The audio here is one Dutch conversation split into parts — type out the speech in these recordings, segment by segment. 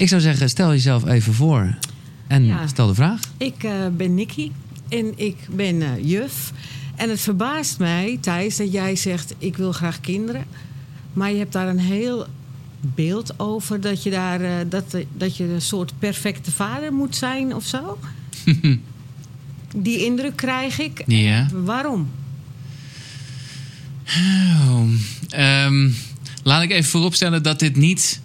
Ik zou zeggen, stel jezelf even voor. En Ja. stel de vraag. Ik eh, ben Nikki en ik ben eh, juf. En het verbaast mij, Thijs, dat jij zegt: Ik wil graag kinderen. Maar je hebt daar een heel beeld over dat je, daar, eh, dat, dat je een soort perfecte vader moet zijn of zo. Die indruk krijg ik. Ja. Waarom? Oh, ehm, laat ik even vooropstellen dat dit niet.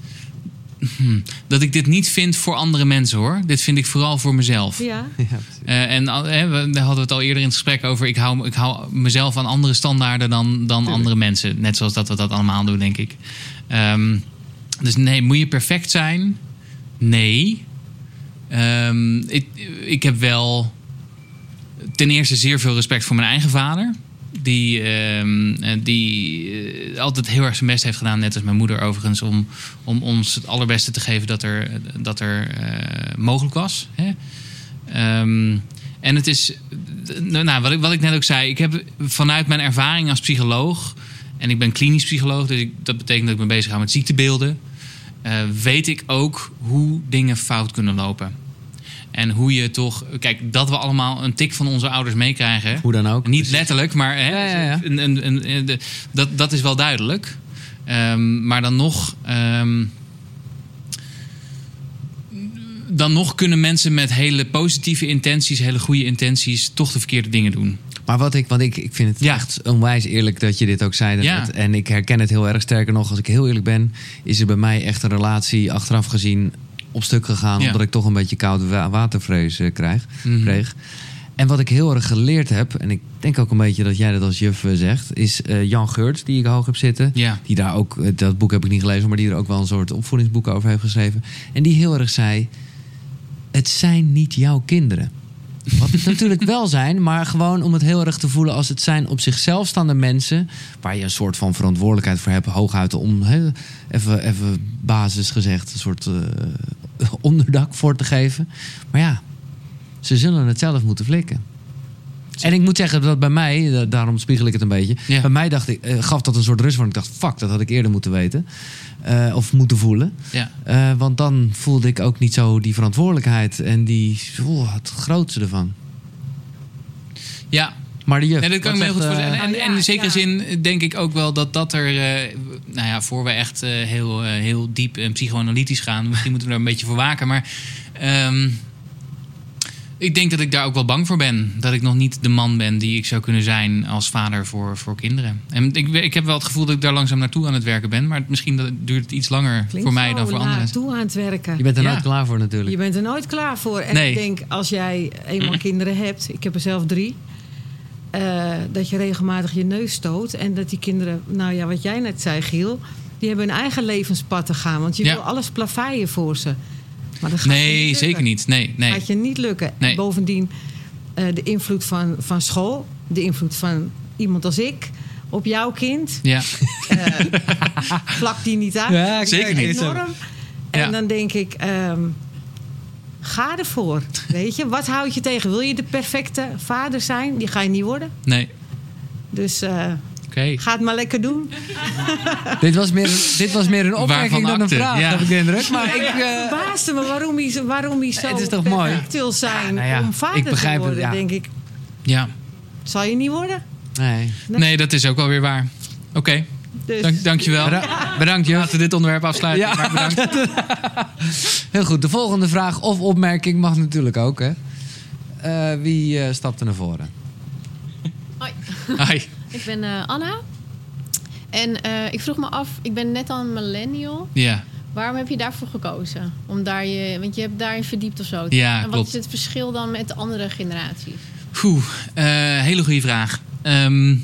Hm, dat ik dit niet vind voor andere mensen hoor. Dit vind ik vooral voor mezelf. Ja, Eh, en hè, we daar hadden we het al eerder in het gesprek over. Ik hou, ik hou mezelf aan andere standaarden dan, dan andere mensen. Net zoals dat we dat allemaal doen, denk ik. Ehm, dus nee, moet je perfect zijn? Nee. Ehm, ik, ik heb wel ten eerste zeer veel respect voor mijn eigen vader. Die, ehm, eh, die eh, altijd heel erg zijn best heeft gedaan, net als mijn moeder overigens, om, om ons het allerbeste te geven dat er, dat er eh, mogelijk was. Hè? Ehm, en het is, nou, wat, ik, wat ik net ook zei, ik heb vanuit mijn ervaring als psycholoog, en ik ben klinisch psycholoog, dus ik, dat betekent dat ik me bezig hou met ziektebeelden, weet ik ook hoe dingen fout kunnen lopen. En hoe je toch, kijk, dat we allemaal een tik van onze ouders meekrijgen. Hoe dan ook. Niet letterlijk, maar hè, Ja, ja, ja. Een, een, een- dat, dat is wel duidelijk. Ehm, maar dan nog. ehm, dan nog kunnen mensen met hele positieve intenties, hele goede intenties, toch de verkeerde dingen doen. Maar wat ik, want ik, ik vind het Ja. echt onwijs eerlijk dat je dit ook zei. Ja. En ik herken het heel erg. Sterker nog, als ik heel eerlijk ben, is er bij mij echt een relatie achteraf gezien op stuk gegaan. Ja. Omdat ik toch een beetje koud wa- watervrees eh, krijg, Mhm. kreeg. En wat ik heel erg geleerd heb, en ik denk ook een beetje dat jij dat als juf eh, zegt, is eh, Jan Geurts, die ik hoog heb zitten. Ja. Die daar ook, dat boek heb ik niet gelezen, maar die er ook wel een soort opvoedingsboek over heeft geschreven. En die heel erg zei: Het zijn niet jouw kinderen. Wat het natuurlijk wel zijn, maar gewoon om het heel erg te voelen als het zijn op zichzelf staande mensen. waar je een soort van verantwoordelijkheid voor hebt, hooguit om, hè, even, even basis gezegd, een soort eh, onderdak voor te geven. Maar ja, ze zullen het zelf moeten flikken. En ik moet zeggen dat bij mij, daarom spiegel ik het een beetje. Ja. Bij mij dacht ik, eh, gaf dat een soort rust, want ik dacht, fuck, dat had ik eerder moeten weten. Eh, of moeten voelen. Ja. Eh, want dan voelde ik ook niet zo die verantwoordelijkheid en die, oh, het grootste ervan. Ja, Maar de juf. Nee, dat kan ik me heel goed voorstellen. eh, En, en ja, in zekere ja. zin denk ik ook wel dat dat er... eh, nou ja, voor we echt eh, heel, heel diep en psychoanalytisch gaan... misschien moeten we daar een beetje voor waken. Maar ehm, ik denk dat ik daar ook wel bang voor ben. Dat ik nog niet de man ben die ik zou kunnen zijn als vader voor, voor kinderen. En ik, ik heb wel het gevoel dat ik daar langzaam naartoe aan het werken ben. Maar misschien dat, duurt het iets langer klinkt voor mij dan voor anderen. naartoe aan het werken. je bent er Ja. nooit klaar voor natuurlijk. Je bent er nooit klaar voor. En Nee. ik denk, als jij eenmaal kinderen hebt, ik heb er zelf drie, eh, dat je regelmatig je neus stoot. En dat die kinderen, nou ja, wat jij net zei, Giel, die hebben hun eigen levenspad te gaan. Want je Ja. wil alles plaveien voor ze. Maar dat gaat je Nee, niet zeker niet. Nee, nee. gaat je niet lukken. Nee. En bovendien, eh, de invloed van, van school, de invloed van iemand als ik op jouw kind, Ja. vlak die niet uit. Ja, ik- Zeker niet. Enorm. En Ja. dan denk ik, ehm, ga ervoor. Weet je, wat houd je tegen? Wil je de perfecte vader zijn? Die ga je niet worden. Nee. Dus eh, Oké. ga het maar lekker doen. Dit, was meer, dit was meer een opmerking dan een vraag, ja. heb ik de indruk. Maar ik, eh, verbaasde me waarom hij, zo- waarom hij zo Het is toch mooi? wil zijn nou ja, om vader ik begrijp te het, worden. ja. denk ik, Ja. zal je niet worden? nee. Nee, dat is ook wel weer waar. Oké. Dus, Dank, dankjewel. Beda- bedankt, juf. Laten we dit onderwerp afsluiten. Ja. Maar bedankt. Heel goed. De volgende vraag of opmerking mag natuurlijk ook. Hè. Eh, wie eh, stapt er naar voren? Hoi, Hi. ik ben eh, Anna. En eh, ik vroeg me af, ik ben net al een millennial. Ja. Waarom heb je daarvoor gekozen? Om daar je, want je hebt daarin verdiept of zo. Ja, en wat klopt. is het verschil dan met andere generaties? Oeh, eh, hele goede vraag. Ehm,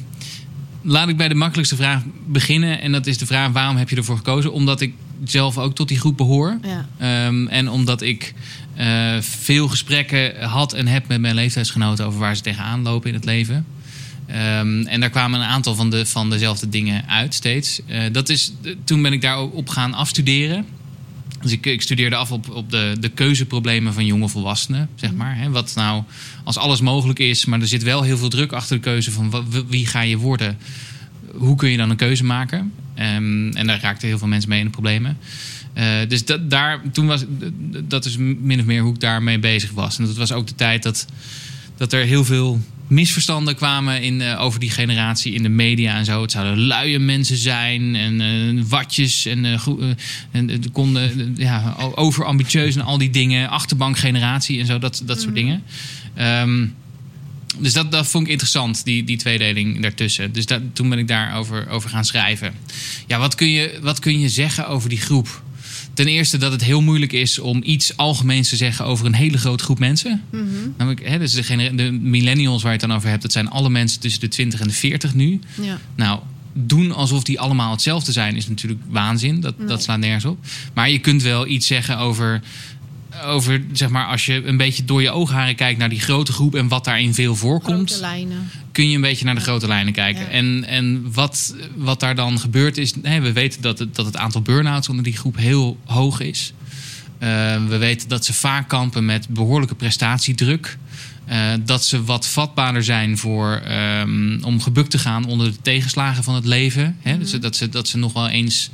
laat ik bij de makkelijkste vraag beginnen. En dat is de vraag: waarom heb je ervoor gekozen? Omdat ik zelf ook tot die groep behoor. Ja. Ehm, en omdat ik eh, veel gesprekken had en heb met mijn leeftijdsgenoten over waar ze tegenaan lopen in het leven. Ehm, en daar kwamen een aantal van, de, van dezelfde dingen uit steeds. Eh, dat is, toen ben ik daarop gaan afstuderen. Dus ik, ik studeerde af op, op de, de keuzeproblemen van jonge volwassenen, zeg maar. Hè. Wat nou als alles mogelijk is, maar er zit wel heel veel druk achter de keuze van wie ga je worden. Hoe kun je dan een keuze maken? Ehm, en daar raakten heel veel mensen mee in de problemen. Eh, dus dat, daar, toen was, dat is min of meer hoe ik daarmee bezig was. En dat was ook de tijd dat, dat er heel veel misverstanden kwamen in, eh, over die generatie in de media en zo. Het zouden luie mensen zijn en eh, watjes en, eh, en konden ja, overambitieus en al die dingen. Achterbankgeneratie en zo, dat, dat soort dingen. Ehm, dus dat, dat vond ik interessant, die, die tweedeling daartussen. Dus dat, toen ben ik daarover over gaan schrijven. Ja, wat kun, je, wat kun je zeggen over die groep? Ten eerste dat het heel moeilijk is om iets algemeens te zeggen over een hele grote groep mensen. Mhm. Namelijk, hè, dus de, de millennials waar je het dan over hebt, dat zijn alle mensen tussen de 20 en de 40 nu. Ja. Nou, doen alsof die allemaal hetzelfde zijn, is natuurlijk waanzin. Dat, Nee. dat slaat nergens op. Maar je kunt wel iets zeggen over, over, zeg maar, als je een beetje door je oogharen kijkt naar die grote groep en wat daarin veel voorkomt kun je een beetje naar de grote lijnen kijken. Ja. En, en wat, wat daar dan gebeurt is... We weten dat het, dat het aantal burn-outs onder die groep heel hoog is. Eh, we weten dat ze vaak kampen met behoorlijke prestatiedruk. Eh, dat ze wat vatbaarder zijn voor, ehm, om gebukt te gaan onder de tegenslagen van het leven. Hè? Dus dat, ze, dat ze nog wel eens,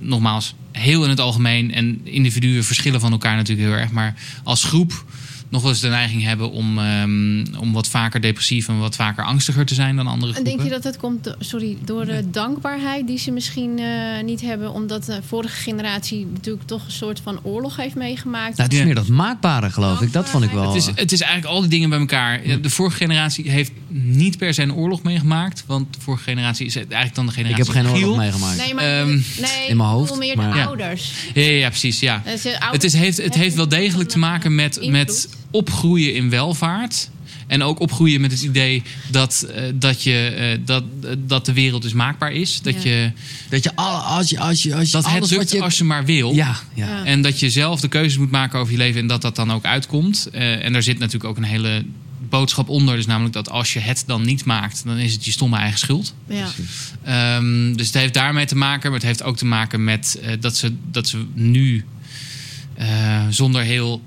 nogmaals, heel in het algemeen... en individuen verschillen van elkaar natuurlijk heel erg... maar als groep nog wel eens de neiging hebben om, ehm, om wat vaker depressief en wat vaker angstiger te zijn dan andere En groepen. denk je dat het komt sorry, door de dankbaarheid die ze misschien eh, niet hebben, omdat de vorige generatie natuurlijk toch een soort van oorlog heeft meegemaakt? Nou, het is meer dat maakbare, geloof ik. Dat vond ik wel. Het is, het is eigenlijk al die dingen bij elkaar. De vorige generatie heeft niet per se een oorlog meegemaakt. Want de vorige generatie is eigenlijk dan de ik generatie heb geen oorlog meegemaakt. nee, maar Ehm, nee, in mijn hoofd, ik meer maar- de Ja. ouders. Ja, ja, ja, precies. Ja. Eh, Het, is, heeft, het heeft wel degelijk te maken met, met opgroeien in welvaart. En ook opgroeien met het idee dat, eh, dat, je, eh, dat, dat de wereld dus maakbaar is. Dat, Ja. je, Dat je, alle, als je, als je, als je dat het alles lukt wat je... als je maar wil. Ja, ja. Ja. En dat je zelf de keuzes moet maken over je leven en dat dat dan ook uitkomt. Eh, en daar zit natuurlijk ook een hele boodschap onder. Dus namelijk dat als je het dan niet maakt, dan is het je stomme eigen schuld. Ja. Ehm, dus het heeft daarmee te maken. Maar het heeft ook te maken met eh, dat, ze, dat ze nu eh, zonder heel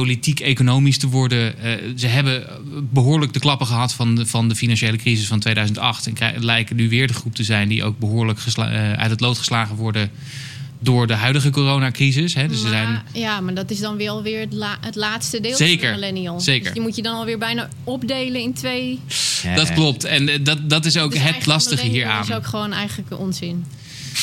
politiek-economisch te worden. eh, ze hebben behoorlijk de klappen gehad van de, van de financiële crisis van 2008. En lijken nu weer de groep te zijn die ook behoorlijk eh, uit het lood geslagen worden door de huidige coronacrisis. Hè. Dus ze zijn Maar, ja, maar dat is dan wel weer het, la- het laatste deel Zeker, van de millennial. zeker. Dus die moet je dan alweer bijna opdelen in twee. Ja, Dat klopt. En eh, dat, dat is ook Dus het lastige hieraan. is ook gewoon eigenlijk onzin.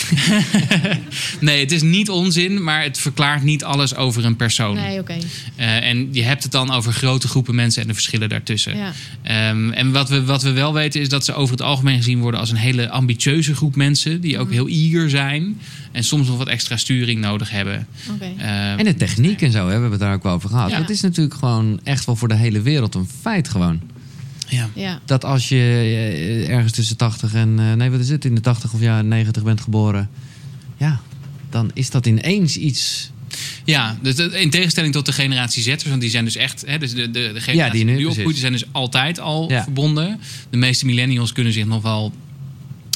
Nee, het is niet onzin, maar het verklaart niet alles over een persoon. Nee, oké. Eh, en je hebt het dan over grote groepen mensen en de verschillen daartussen. Ja. Ehm, en wat we, wat we wel weten is dat ze over het algemeen gezien worden als een hele ambitieuze groep mensen. Die Mhm. ook heel eager zijn. En soms nog wat extra sturing nodig hebben. oké. Ehm, En de techniek en zo, hè, we hebben het daar ook wel over gehad. Ja. Dat is natuurlijk gewoon echt wel voor de hele wereld een feit gewoon. Ja. Ja. Dat als je eh, ergens tussen 80 en... eh, nee, wat is het? In de 80 of ja, 90 bent geboren. Ja, dan is dat ineens iets... Ja, dus in tegenstelling tot de generatie Z'ers, want die zijn dus echt, hè, dus de, de, de generatie Ja, die nu, die opgroeit, zijn dus altijd al Ja. verbonden. De meeste millennials kunnen zich nog wel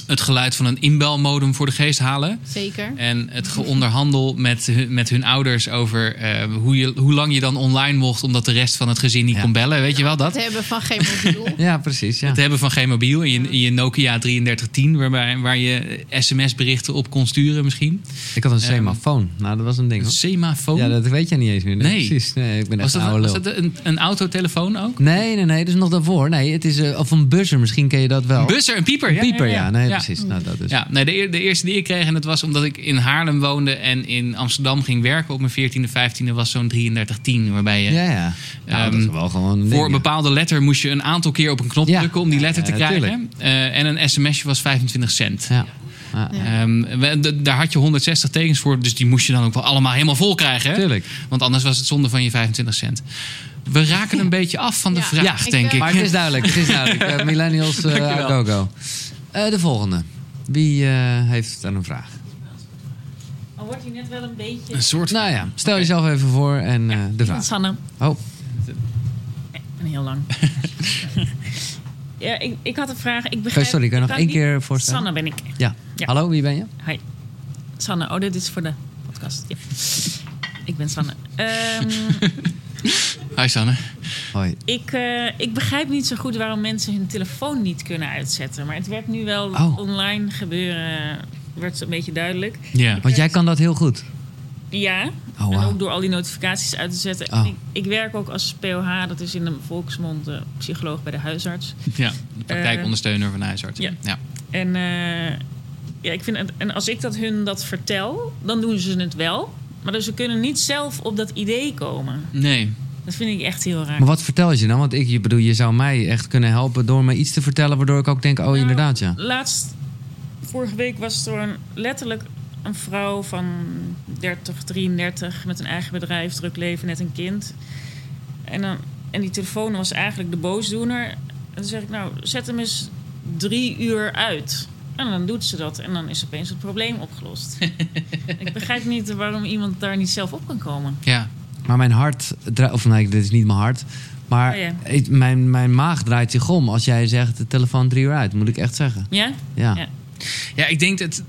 het geluid van een inbelmodem voor de geest halen. Zeker. En het geonderhandel met, hun- met hun ouders over eh, hoe, je, hoe lang je dan online mocht, omdat de rest van het gezin niet Ja. kon bellen. Weet je wel dat? Het hebben van geen mobiel. Ja, precies. Ja. Het hebben van geen mobiel in je, in je Nokia 3310, waarbij, waar je sms-berichten op kon sturen misschien. Ik had een Ehm, semafoon. Nou, dat was een ding. Een semafoon. Ja, dat weet jij niet eens meer. Nee. Precies. Nee, ik ben echt was een dat, oude was dat een, een autotelefoon ook? Nee, nee, nee. Dat is nog daarvoor. Nee, het is... eh, of een buzzer. Misschien ken je dat wel. Een busser, een pieper. Ja, Pieper, ja, ja. ja. Nee, Ja. Precies. Nou, dat is... Ja, nee, de, de eerste die ik kreeg, en dat was omdat ik in Haarlem woonde en in Amsterdam ging werken op mijn 14e, 15e, was zo'n 3310. Waarbij je Ja, ja. Nou, dat is Ehm, wel gewoon een voor een bepaalde letter moest je een aantal keer op een knop Ja. drukken om die letter Ja, te krijgen. Eh, en een sms'je was 25 cent. Ja. Ehm, we- daar had je 160 tekens voor, dus die moest je dan ook wel allemaal helemaal vol krijgen. Hè? tuurlijk. Want anders was het zonde van je 25 cent. We raken een beetje af van de Ja. vraag, Ik, denk eh, ik. Maar het is duidelijk. Het is duidelijk. Eh, millennials, eh Dankjewel. go, go. Eh, de volgende. Wie eh, heeft dan een vraag? Al wordt hij net wel een beetje... Een soort Nou ja, stel jezelf even voor en eh, de vraag. Sanne. Oh, En heel lang. ja, ik, ik had een vraag. Ik begrijp, Oh, sorry, kan nog één keer voorstellen? Sanne ben ik. ja. Ja. Hallo, wie ben je? Hi. Sanne. Oh, dit is voor de podcast. Ja. Ik ben Sanne. Ehm, Hi Sanne. Hoi. ik, eh, ik begrijp niet zo goed waarom mensen hun telefoon niet kunnen uitzetten. Maar het werd nu wel Oh. online gebeuren. Werd een beetje duidelijk. Ja. Want jij kan dat heel goed. Ja, Oh, en ook door al die notificaties uit te zetten. Oh. En Ik, ik werk ook als POH, dat is in de volksmond eh, psycholoog bij de huisarts. Ja, de praktijkondersteuner van de huisarts. ja. ja. En, eh, ja, ik vind het, en als ik dat hun dat vertel, dan doen ze het wel. Maar dus ze kunnen niet zelf op dat idee komen. Nee. Dat vind ik echt heel raar. Maar wat vertel je dan? Want ik je bedoel, je zou mij echt kunnen helpen door me iets te vertellen... waardoor ik ook denk, oh Nou, inderdaad, ja. Laatst, vorige week was er een, letterlijk een vrouw van 30, 33 met een eigen bedrijf, druk leven, net een kind. En, dan, en die telefoon was eigenlijk de boosdoener. En dan zeg ik, nou, zet hem eens drie uur uit. En dan doet ze dat en dan is opeens het probleem opgelost. ik begrijp niet waarom iemand daar niet zelf op kan komen. Ja. Maar mijn hart... Of nee, dit is niet mijn hart. Maar Oh ja. ik- mijn, mijn maag draait zich om als jij zegt... de telefoon drie uur uit, moet ik echt zeggen. Ja? Ja. Ja. ja, ik denk dat...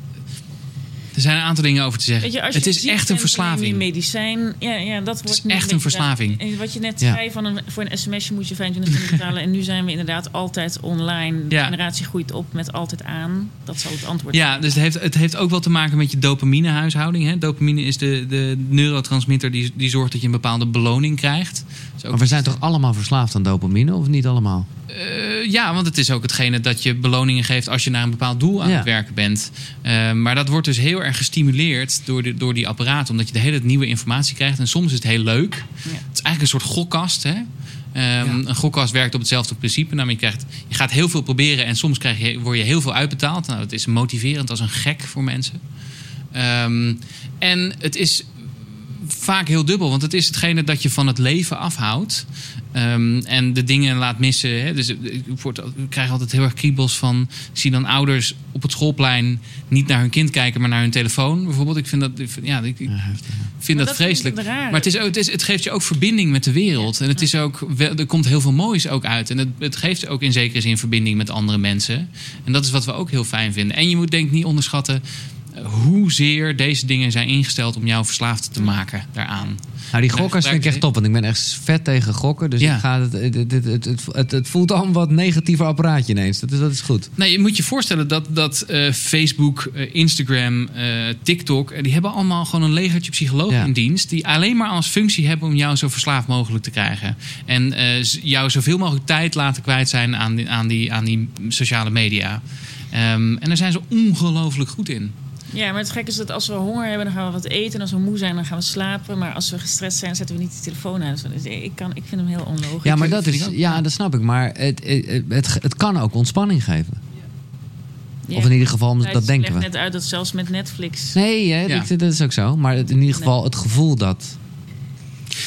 Er zijn een aantal dingen over te zeggen. Je, het is echt een verslaving. medicijn. Ja, ja, dat wordt is nu echt een verslaving. En wat je net Ja. zei, van een, voor een sms'je moet je 25 cent betalen. en nu zijn we inderdaad altijd online. De Ja. generatie groeit op met altijd aan. Dat zal het antwoord Ja, dus het heeft, het heeft ook wel te maken met je dopaminehuishouding. Hè? Dopamine is de, de neurotransmitter die, die zorgt dat je een bepaalde beloning krijgt. Dus Maar we zijn toch allemaal verslaafd aan dopamine, of niet allemaal? Eh, ja, want het is ook hetgene dat je beloningen geeft als je naar een bepaald doel aan Ja. het werken bent. Eh, maar dat wordt dus heel erg gestimuleerd door, de, door die apparaten, omdat je de hele nieuwe informatie krijgt. En soms is het heel leuk. Het is eigenlijk een soort gokkast. Hè? Ehm, Een gokkast werkt op hetzelfde principe. Namelijk, je, krijgt, je gaat heel veel proberen en soms krijg je, word je heel veel uitbetaald. Nou, dat is motiverend als een gek voor mensen. Ehm, en het is vaak heel dubbel, want het is hetgene dat je van het leven afhoudt. Ehm, en de dingen laat missen. Hè. Dus ik, word, ik krijg altijd heel erg kriebels van. Ik zie dan ouders op het schoolplein niet naar hun kind kijken, maar naar hun telefoon. Bijvoorbeeld. Ik vind dat, ja, ik, ik vind dat dat vind ik vreselijk. maar het, is ook, het, is, het geeft je ook verbinding met de wereld. En het is ook, er komt heel veel moois ook uit. En het, het geeft ook in zekere zin verbinding met andere mensen. En dat is wat we ook heel fijn vinden. En je moet denk ik niet onderschatten eh, hoezeer deze dingen zijn ingesteld om jou verslaafd te maken daaraan. Nou, die gokkers vind ik echt top. Want ik ben echt vet tegen gokken. Dus Ja. ik ga het, het, het, het, voelt al een wat negatiever apparaatje ineens. Dat is, dat is goed. Nee, je moet je voorstellen dat, dat eh, Facebook, eh, Instagram, eh, TikTok... die hebben allemaal gewoon een legertje psychologen Ja. in dienst... die alleen maar als functie hebben om jou zo verslaafd mogelijk te krijgen. En jou zoveel mogelijk tijd laten kwijt zijn aan die, aan die, aan die sociale media. Ehm, en daar zijn ze ongelooflijk goed in. Ja, maar het gekke is dat als we honger hebben, dan gaan we wat eten. En als we moe zijn, dan gaan we slapen. Maar als we gestrest zijn, zetten we niet de telefoon aan. Dus ik, kan, ik vind hem heel onlogisch. Ja, maar dat is, ja, dat snap ik. Maar het, het, het, het kan ook ontspanning geven. Ja. Of in ieder geval, Ja, dat denken legt we. net uit dat zelfs met Netflix... Nee, hè, Ja. dat, dat is ook zo. Maar het, in ieder geval het gevoel dat.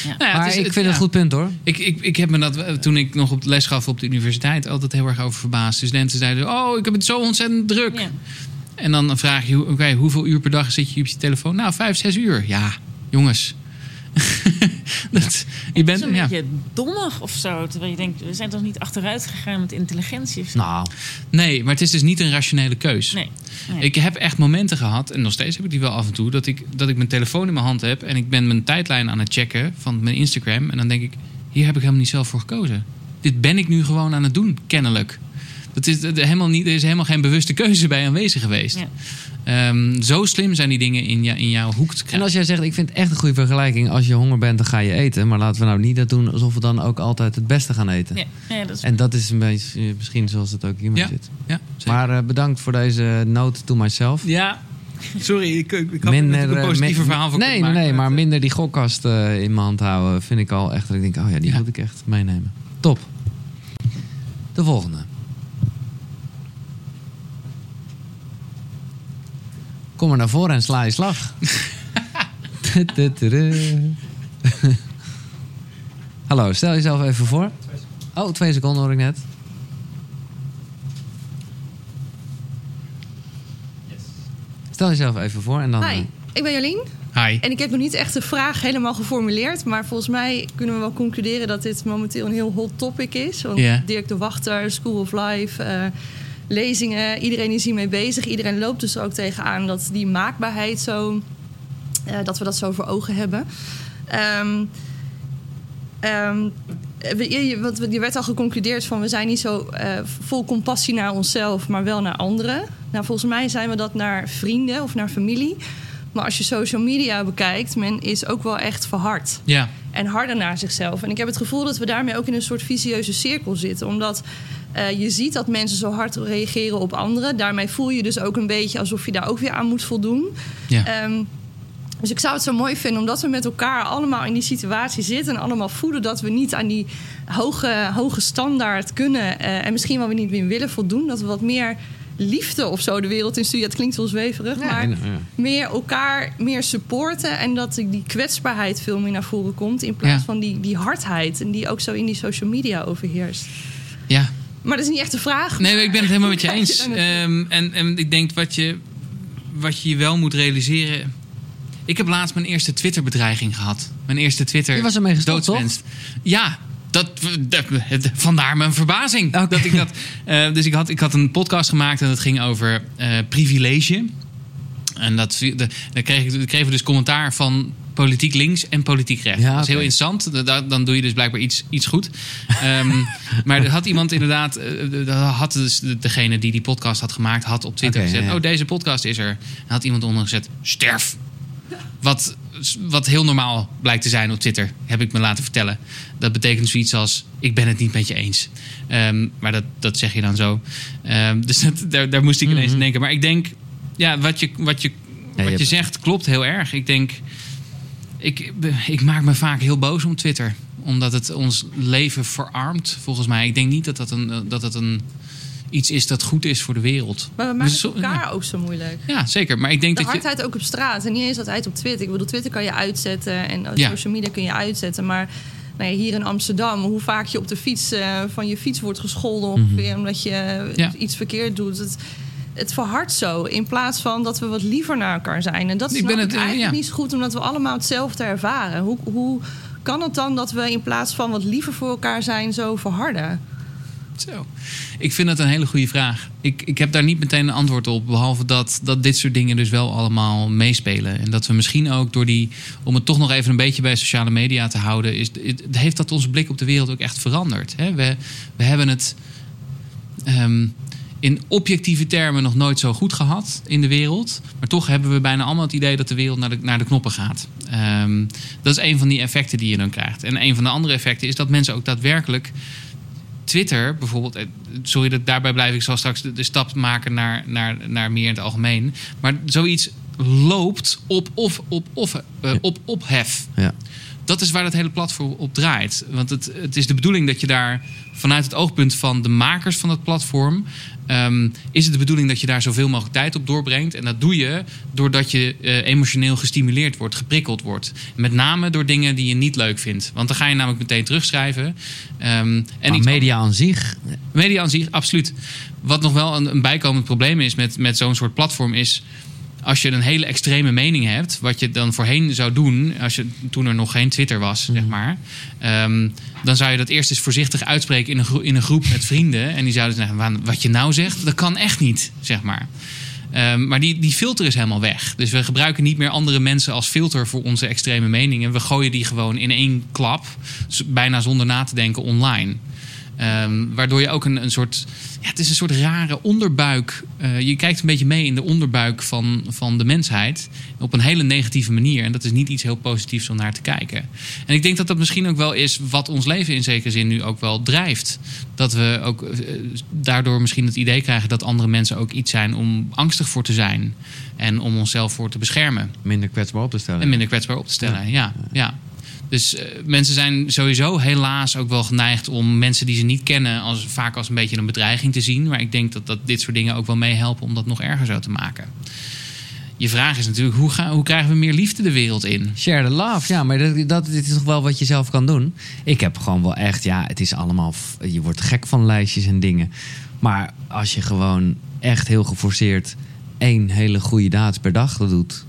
Nou ja, maar het is- ik vind het ja. een goed punt hoor. Ik, ik, ik heb me dat toen ik nog op les gaf op de universiteit altijd heel erg over verbaasd. Studenten zeiden: Oh, ik heb het zo ontzettend druk. En dan vraag je: Oké, hoeveel uur per dag zit je op je telefoon? Nou, vijf, zes uur. Ja, jongens. dat, je Het bent. is een Ja. beetje dommig of zo. Terwijl je denkt, we zijn toch niet achteruit gegaan met intelligentie? of? Nou, Nee, maar het is dus niet een rationele keus. Nee. nee. Ik heb echt momenten gehad, en nog steeds heb ik die wel af en toe, dat ik, dat ik mijn telefoon in mijn hand heb en ik ben mijn tijdlijn aan het checken van mijn Instagram. En dan denk ik, hier heb ik helemaal niet zelf voor gekozen. Dit ben ik nu gewoon aan het doen, kennelijk. Dat is, dat- helemaal niet, er is helemaal geen bewuste keuze bij aanwezig geweest. Ja. Ehm, zo slim zijn die dingen in, jou, in jouw hoek te en krijgen. als jij zegt, ik vind het echt een goede vergelijking. Als je honger bent, dan ga je eten. Maar laten we nou niet dat doen alsof we dan ook altijd het beste gaan eten. Ja, ja, dat is En dat is een beetje eh, misschien zoals het ook hiermee Ja. zit. Ja, zeker. Maar eh, bedankt voor deze note to myself. ja, sorry, ik, ik had minder, een eh, positieve min- verhaal voor Nee, nee, maar minder die gokkast in mijn hand houden vind ik al echt dat ik denk, oh ja, die Ja. moet ik echt meenemen. Top. De volgende. Kom maar naar voren en sla je slag. Hallo, stel jezelf even voor. Oh, twee seconden hoor ik net. Stel jezelf even voor en dan... Hi, eh, ik ben Jolien. Hi. En ik heb nog niet echt de vraag helemaal geformuleerd. Maar volgens mij kunnen we wel concluderen dat dit momenteel een heel hot topic is. Want Ja. Dirk de Wachter, School of Life, eh, lezingen, iedereen is hiermee bezig. Iedereen loopt dus er ook tegenaan dat die maakbaarheid zo... eh, dat we dat zo voor ogen hebben. Je, want je werd al geconcludeerd van we zijn niet zo eh, vol compassie naar onszelf, maar wel naar anderen. Nou, volgens mij zijn we dat naar vrienden of naar familie. Maar als je social media bekijkt, men is ook wel echt verhard. Ja, En harder naar zichzelf. En ik heb het gevoel dat we daarmee ook in een soort vicieuze cirkel zitten. Omdat eh, je ziet dat mensen zo hard reageren op anderen. Daarmee voel je dus ook een beetje alsof je daar ook weer aan moet voldoen. ja. Ehm, dus ik zou het zo mooi vinden omdat we met elkaar allemaal in die situatie zitten. En allemaal voelen dat we niet aan die hoge, hoge standaard kunnen. eh, en misschien wel weer niet meer willen voldoen. Dat we wat meer liefde of zo de wereld in sturen. Het klinkt wel zweverig, maar ja. meer elkaar meer supporten. En dat die kwetsbaarheid veel meer naar voren komt. In plaats Ja. van die, die hardheid. En die ook zo in die social media overheerst. ja. Maar dat is niet echt de vraag. Nee, ik ben het helemaal met je eens. daar? Ehm, en, en ik denk wat je, wat je wel moet realiseren. Ik heb laatst mijn eerste Twitter-bedreiging gehad. Mijn eerste Twitter. Je was ermee gestopt. Ja, dat, dat, vandaar mijn verbazing. Dat ik dat, eh, dus ik had, ik had een podcast gemaakt en dat ging over eh, privilege. En dat, de, daar kreeg ik, kregen we dus commentaar van politiek links en politiek rechts. Ja, dat was heel interessant. Da- Dan doe je dus blijkbaar iets, iets goed. Ehm, maar er had iemand inderdaad... eh, had dus de- degene die die podcast had gemaakt... had op Twitter Oké, gezet... ja, oh, deze podcast is er. En had iemand onder gezet... sterf. Wat, wat heel normaal blijkt te zijn op Twitter, heb ik me laten vertellen. Dat betekent zoiets als: ik ben het niet met je eens. Ehm, maar dat, dat zeg je dan zo. Ehm, dus dat, daar, daar moest ik ineens Mhm. aan denken. Maar ik denk, ja, wat je, wat je, je wat je zegt klopt heel erg. Ik denk, ik, ik maak me vaak heel boos om Twitter. Omdat het ons leven verarmt, volgens mij. Ik denk niet dat dat een, dat het een, iets is dat goed is voor de wereld. Maar we maken Dus het elkaar ook zo moeilijk. Ja, zeker. Maar ik denk De dat je... hardheid ook op straat en niet eens altijd op Twitter. Ik bedoel, Twitter kan je uitzetten en Ja. social media kun je uitzetten. Maar nou ja, hier in Amsterdam, hoe vaak je op de fiets eh, van je fiets wordt gescholden ongeveer... omdat je. Ja. iets verkeerd doet. Het, het verhardt zo in plaats van dat we wat liever naar elkaar zijn. En dat het, eh, eigenlijk ja. niet zo goed, omdat we allemaal hetzelfde ervaren. Hoe, hoe kan het dan dat we in plaats van wat liever voor elkaar zijn zo verharden? Zo. Ik vind dat een hele goede vraag. Ik, ik heb daar niet meteen een antwoord op. Behalve dat, dat dit soort dingen dus wel allemaal meespelen. En dat we misschien ook door die. Om het toch nog even een beetje bij sociale media te houden. Is, het- heeft dat onze blik op de wereld ook echt veranderd. Hè? We, we hebben het. ehm, in objectieve termen nog nooit zo goed gehad in de wereld. Maar toch hebben we bijna allemaal het idee dat de wereld naar de, naar de knoppen gaat. Ehm, dat is een van die effecten die je dan krijgt. En een van de andere effecten is dat mensen ook daadwerkelijk Twitter bijvoorbeeld, eh, sorry dat daarbij blijf ik zal straks de, de stap maken naar, naar, naar meer in het algemeen. Maar zoiets loopt op of op of eh, op ophef. Ja. Dat is waar het hele platform op draait. Want het, het is de bedoeling dat je daar vanuit het oogpunt van de makers van het platform. Ehm, is het de bedoeling dat je daar zoveel mogelijk tijd op doorbrengt. En dat doe je doordat je eh, emotioneel gestimuleerd wordt, geprikkeld wordt. Met name door dingen die je niet leuk vindt. Want dan ga je namelijk meteen terugschrijven. Ehm, en iets media aan zich. Media aan zich, absoluut. Wat nog wel een, een bijkomend probleem is met, met zo'n soort platform is... als je een hele extreme mening hebt... wat je dan voorheen zou doen... Als je, toen er nog geen Twitter was, zeg maar... ehm, dan zou je dat eerst eens voorzichtig uitspreken... in een, gro- in een groep met vrienden. En die zouden zeggen... "Wa- wat je nou zegt, dat kan echt niet, zeg maar. Ehm, maar die, die filter is helemaal weg. Dus we gebruiken niet meer andere mensen als filter voor onze extreme meningen. We gooien die gewoon in één klap, bijna zonder na te denken, online. Ehm, waardoor je ook een, een soort. Ja, het is een soort rare onderbuik. eh, je kijkt een beetje mee in de onderbuik van, van de mensheid. Op een hele negatieve manier. En dat is niet iets heel positiefs om naar te kijken. En ik denk dat dat misschien ook wel is wat ons leven in zekere zin nu ook wel drijft. Dat we ook eh, daardoor misschien het idee krijgen dat andere mensen ook iets zijn om angstig voor te zijn. En om onszelf voor te beschermen. Minder kwetsbaar op te stellen. En minder kwetsbaar op te stellen. Ja, ja. Dus eh, mensen zijn sowieso helaas ook wel geneigd om mensen die ze niet kennen als, vaak als een beetje een bedreiging te zien. Maar ik denk dat, dat dit soort dingen ook wel meehelpen om dat nog erger zo te maken. Je vraag is natuurlijk, hoe, hoe krijgen we meer liefde de wereld in? Share the love. Ja, maar dat, dat dit is toch wel wat je zelf kan doen. Ik heb gewoon wel echt, ja, het is allemaal. Je wordt gek van lijstjes en dingen. Maar als je gewoon echt heel geforceerd één hele goede daad per dag doet.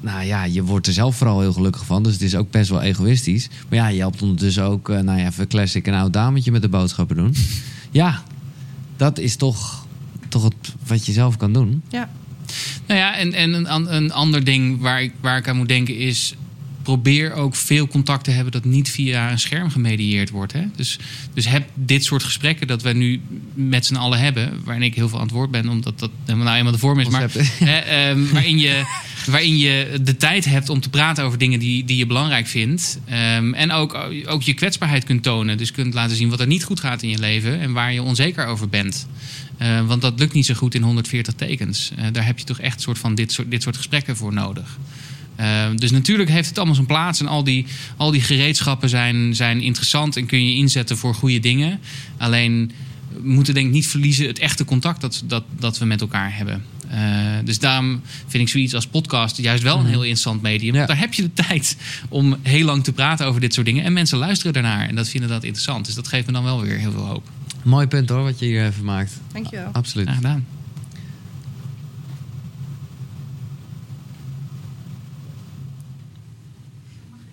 Nou ja, je wordt er zelf vooral heel gelukkig van. Dus het is ook best wel egoïstisch. Maar ja, je helpt ondertussen ook, eh, nou ja, even classic een oud dametje met de boodschappen doen. Ja, dat is toch, toch het, wat je zelf kan doen. Ja. Nou ja, en, en een, een ander ding waar ik, waar ik aan moet denken is... probeer ook veel contact te hebben dat niet via een scherm gemedieerd wordt. Hè? Dus, dus heb dit soort gesprekken dat wij nu met z'n allen hebben... waarin ik heel veel aan het woord ben, omdat dat helemaal nou eenmaal de vorm is. Maar, hè, ehm, waarin je... waarin je de tijd hebt om te praten over dingen die, die je belangrijk vindt. Ehm, en ook, ook je kwetsbaarheid kunt tonen. Dus kunt laten zien wat er niet goed gaat in je leven en waar je onzeker over bent. Eh, want dat lukt niet zo goed in 140 tekens. Eh, daar heb je toch echt soort van dit soort, dit soort gesprekken voor nodig. Ehm, dus natuurlijk heeft het allemaal zijn plaats. En al die, al die gereedschappen zijn, zijn interessant en kun je inzetten voor goede dingen. Alleen we moeten denk ik niet verliezen het echte contact dat, dat, dat we met elkaar hebben. Eh, dus daarom vind ik zoiets als podcast juist wel een heel interessant medium. Ja. Want daar heb je de tijd om heel lang te praten over dit soort dingen. En mensen luisteren daarnaar en dat vinden dat interessant. Dus dat geeft me dan wel weer heel veel hoop. Mooi punt hoor, wat je hier even maakt. Dankjewel. Absoluut. Graag gedaan.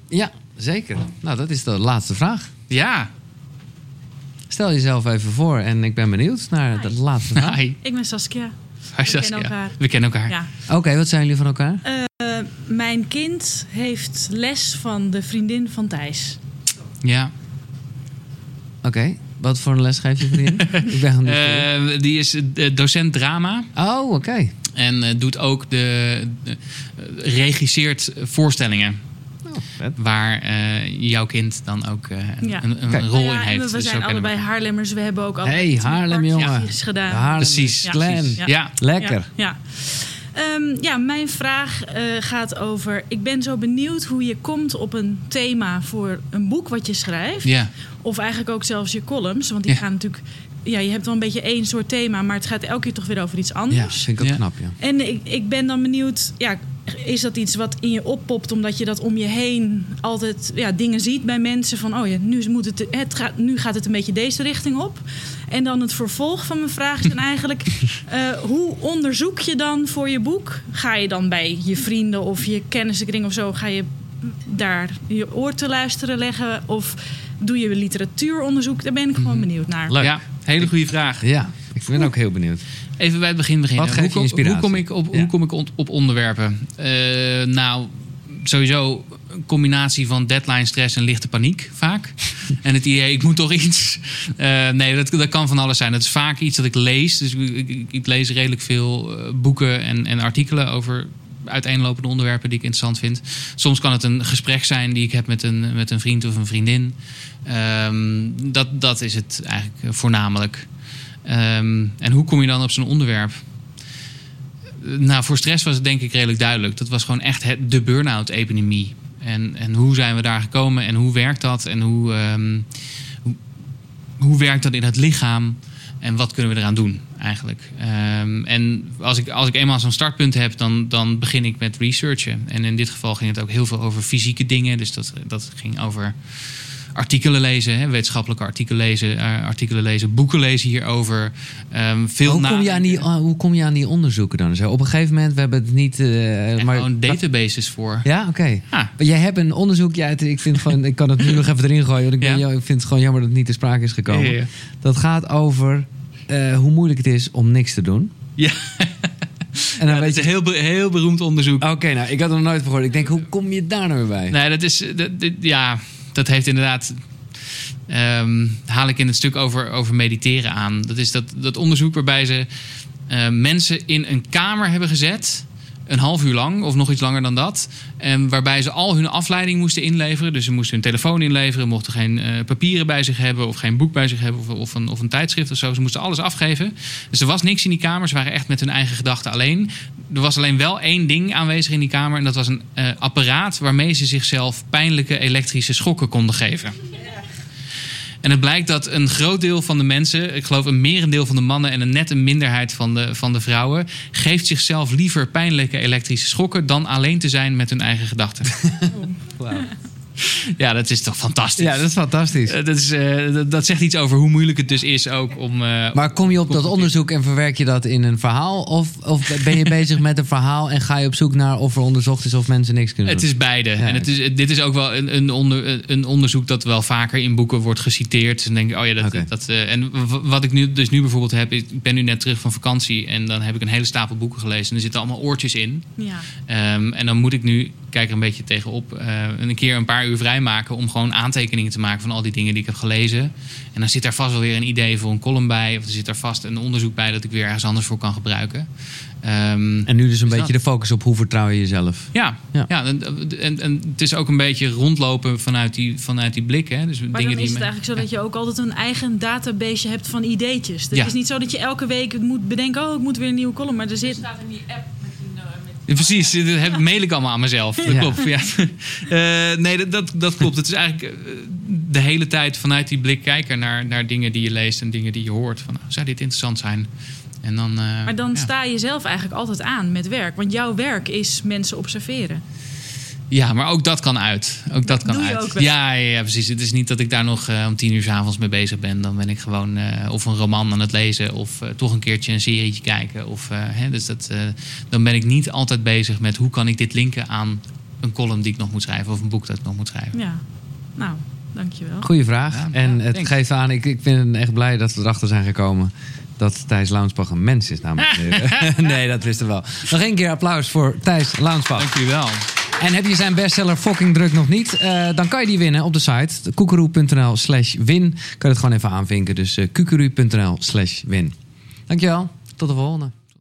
Ja, zeker. Nou, dat is de laatste vraag. Ja, Stel jezelf even voor en ik ben benieuwd naar de laatste vraag. hi. Ik ben Saskia. Hi, We Saskia. kennen elkaar. We kennen elkaar. Ja. Oké, wat zijn jullie van elkaar? Eh, mijn kind heeft les van de vriendin van Thijs. Ja. Oké, wat voor een les geef je vriendin? ik ben. Eh, die is eh, docent drama. Oh, oké. En eh, doet ook de, de regisseert voorstellingen. Oh. Waar eh, jouw kind dan ook eh, Ja. een, een rol ja, in heeft. We Dus zijn allebei. Haarlemmers. We hebben ook al Hey, Haarlem, jongen. gedaan. De Haarlem Precies. precies. Ja. Ja. Lekker. Ja. Ehm, ja, mijn vraag eh, gaat over... Ik ben zo benieuwd hoe je komt op een thema voor een boek wat je schrijft. Ja. Of eigenlijk ook zelfs je columns. Want die Ja. gaan natuurlijk... Ja, je hebt wel een beetje één soort thema... maar het gaat elke keer toch weer over iets Ja, anders. vind ik ook Ja. knap, ja. En ik, ik ben dan benieuwd, ja, is dat iets wat in je oppopt omdat je dat om je heen altijd ja, dingen ziet bij mensen van, oh ja, nu, moet het, het gaat, nu gaat het een beetje deze richting op. En dan het vervolg van mijn vraag is dan eigenlijk, eh, hoe onderzoek je dan voor je boek? Ga je dan bij je vrienden of je kennissenkring of zo, ga je daar je oor te luisteren leggen? Of doe je literatuuronderzoek? Daar ben ik gewoon benieuwd naar. Leuk. ja, hele goede vraag. Ja, ik ben ook heel benieuwd. Even bij het begin beginnen. Wat geeft hoe, je hoe kom ik op, Ja. hoe kom ik op onderwerpen? Eh, nou, sowieso een combinatie van deadline stress en lichte paniek vaak. en het idee, ik moet toch iets. Eh, nee, dat, dat kan van alles zijn. Het is vaak iets dat ik lees. Dus ik, ik, ik lees redelijk veel eh, boeken en, en artikelen over uiteenlopende onderwerpen die ik interessant vind. Soms kan het een gesprek zijn die ik heb met een, met een vriend of een vriendin. Ehm, dat, dat is het eigenlijk voornamelijk. Ehm, en hoe kom je dan op zo'n onderwerp? Nou, voor stress was het denk ik redelijk duidelijk. Dat was gewoon echt de burn-out-epidemie. En, en hoe zijn we daar gekomen en hoe werkt dat? En hoe, ehm, hoe, hoe werkt dat in het lichaam? En wat kunnen we eraan doen eigenlijk? Ehm, en als ik, als ik eenmaal zo'n startpunt heb, dan, dan begin ik met researchen. En in dit geval ging het ook heel veel over fysieke dingen. Dus dat, dat ging over artikelen lezen, hè, wetenschappelijke artikelen lezen, eh, artikelen lezen, boeken lezen hierover. Ehm, veel Hoe kom, je aan die, ah, hoe kom je aan die onderzoeken dan? Zo, op een gegeven moment, we hebben het niet... eh, En maar, gewoon databases voor. Ja, oké. Ja. Maar Jij hebt een onderzoek. Ja, ik, vind gewoon, ik kan het nu nog even erin gooien. Want ik, ben, Ja. ik vind het gewoon jammer dat het niet ter sprake is gekomen. Ja, ja. Dat gaat over eh, hoe moeilijk het is om niks te doen. Ja. En dan Ja, dat is een heel, heel beroemd onderzoek. Oké, nou, ik had er nog nooit van gehoord. Ik denk, hoe kom je daar nou weer bij? Nee, dat is. Dat, ja, dat heeft inderdaad. ehm, haal ik in het stuk over, over mediteren aan. Dat is dat, dat onderzoek waarbij ze eh, mensen in een kamer hebben gezet. Een half uur lang, of nog iets langer dan dat. En waarbij ze al hun afleiding moesten inleveren. Dus ze moesten hun telefoon inleveren, mochten geen eh, papieren bij zich hebben, of geen boek bij zich hebben, of, of, een, of een tijdschrift of zo. Ze moesten alles afgeven. Dus er was niks in die kamer. Ze waren echt met hun eigen gedachten alleen. Er was alleen wel één ding aanwezig in die kamer. En dat was een eh, apparaat waarmee ze zichzelf pijnlijke elektrische schokken konden geven. En het blijkt dat een groot deel van de mensen, ik geloof een merendeel van de mannen en een net een minderheid van de, van de vrouwen, geeft zichzelf liever pijnlijke elektrische schokken dan alleen te zijn met hun eigen gedachten. Ja, dat is toch fantastisch. Ja, dat is fantastisch. Eh, dat, is, eh, dat, dat zegt iets over hoe moeilijk het dus is ook om. eh, Maar kom je op dat onderzoek en verwerk je dat in een verhaal? Of, of ben je bezig met een verhaal en ga je op zoek naar of er onderzocht is of mensen niks kunnen Het doen? is beide. en het is, dit is ook wel een, een, onder, een onderzoek dat wel vaker in boeken wordt geciteerd. Dan denk ik, oh ja, dat, dat, eh, en wat ik nu, dus nu bijvoorbeeld heb, ik ben nu net terug van vakantie en dan heb ik een hele stapel boeken gelezen. En er zitten allemaal oortjes in. Ja. Ehm, en dan moet ik nu, ik kijk er een beetje tegenop, eh, een keer een paar uur vrij bij maken om gewoon aantekeningen te maken van al die dingen die ik heb gelezen. En dan zit daar vast wel weer een idee voor een column bij. Of er zit daar vast een onderzoek bij dat ik weer ergens anders voor kan gebruiken. Ehm, En nu dus een Dus beetje dat- de focus op hoe vertrouw je jezelf. ja, Ja. ja. en, en, en het is ook een beetje rondlopen vanuit die, vanuit die blik. Hè? Dus Maar dingen dan die is het me- eigenlijk zo dat je ook altijd een eigen database hebt van ideetjes. Het Ja. is niet zo dat je elke week moet bedenken... oh, ik moet weer een nieuwe column. Maar er zit... staat in die app met die... eh, met- Ja, Precies, dat heb, mail ik allemaal aan mezelf. Dat Ja. klopt. Ja. Eh, nee, dat, dat, dat klopt. Het is eigenlijk eh, de hele tijd vanuit die blik kijken naar, naar dingen die je leest en dingen die je hoort. Van, nou, zou dit interessant zijn? En dan, eh, Maar dan ja. sta je zelf eigenlijk altijd aan met werk. Want jouw werk is mensen observeren. Ja, maar ook dat kan uit. Ook dat kan Doe je uit. ook wel? ja, ja, ja, precies. Het is niet dat ik daar nog eh, om tien uur s avonds mee bezig ben. Dan ben ik gewoon eh, of een roman aan het lezen of eh, toch een keertje een serietje kijken. Of, eh, hè, dus dat, eh, dan ben ik niet altijd bezig met hoe kan ik dit linken aan een column die ik nog moet schrijven of een boek dat ik nog moet schrijven. Ja, nou, dankjewel. Goeie vraag. Ja, en ja, het thanks. geeft aan, ik, ik ben echt blij dat we erachter zijn gekomen dat Thijs Launsbach een mens is. Heren. nee, dat wisten we wel. Nog één keer applaus voor Thijs Launsbach. Dank u wel. En heb je zijn bestseller Fucking Druk nog niet? Eh, dan kan je die winnen op de site. koekeroe.nl slash win. Kan je het gewoon even aanvinken. Dus uh, slash win. Dankjewel. Tot de volgende.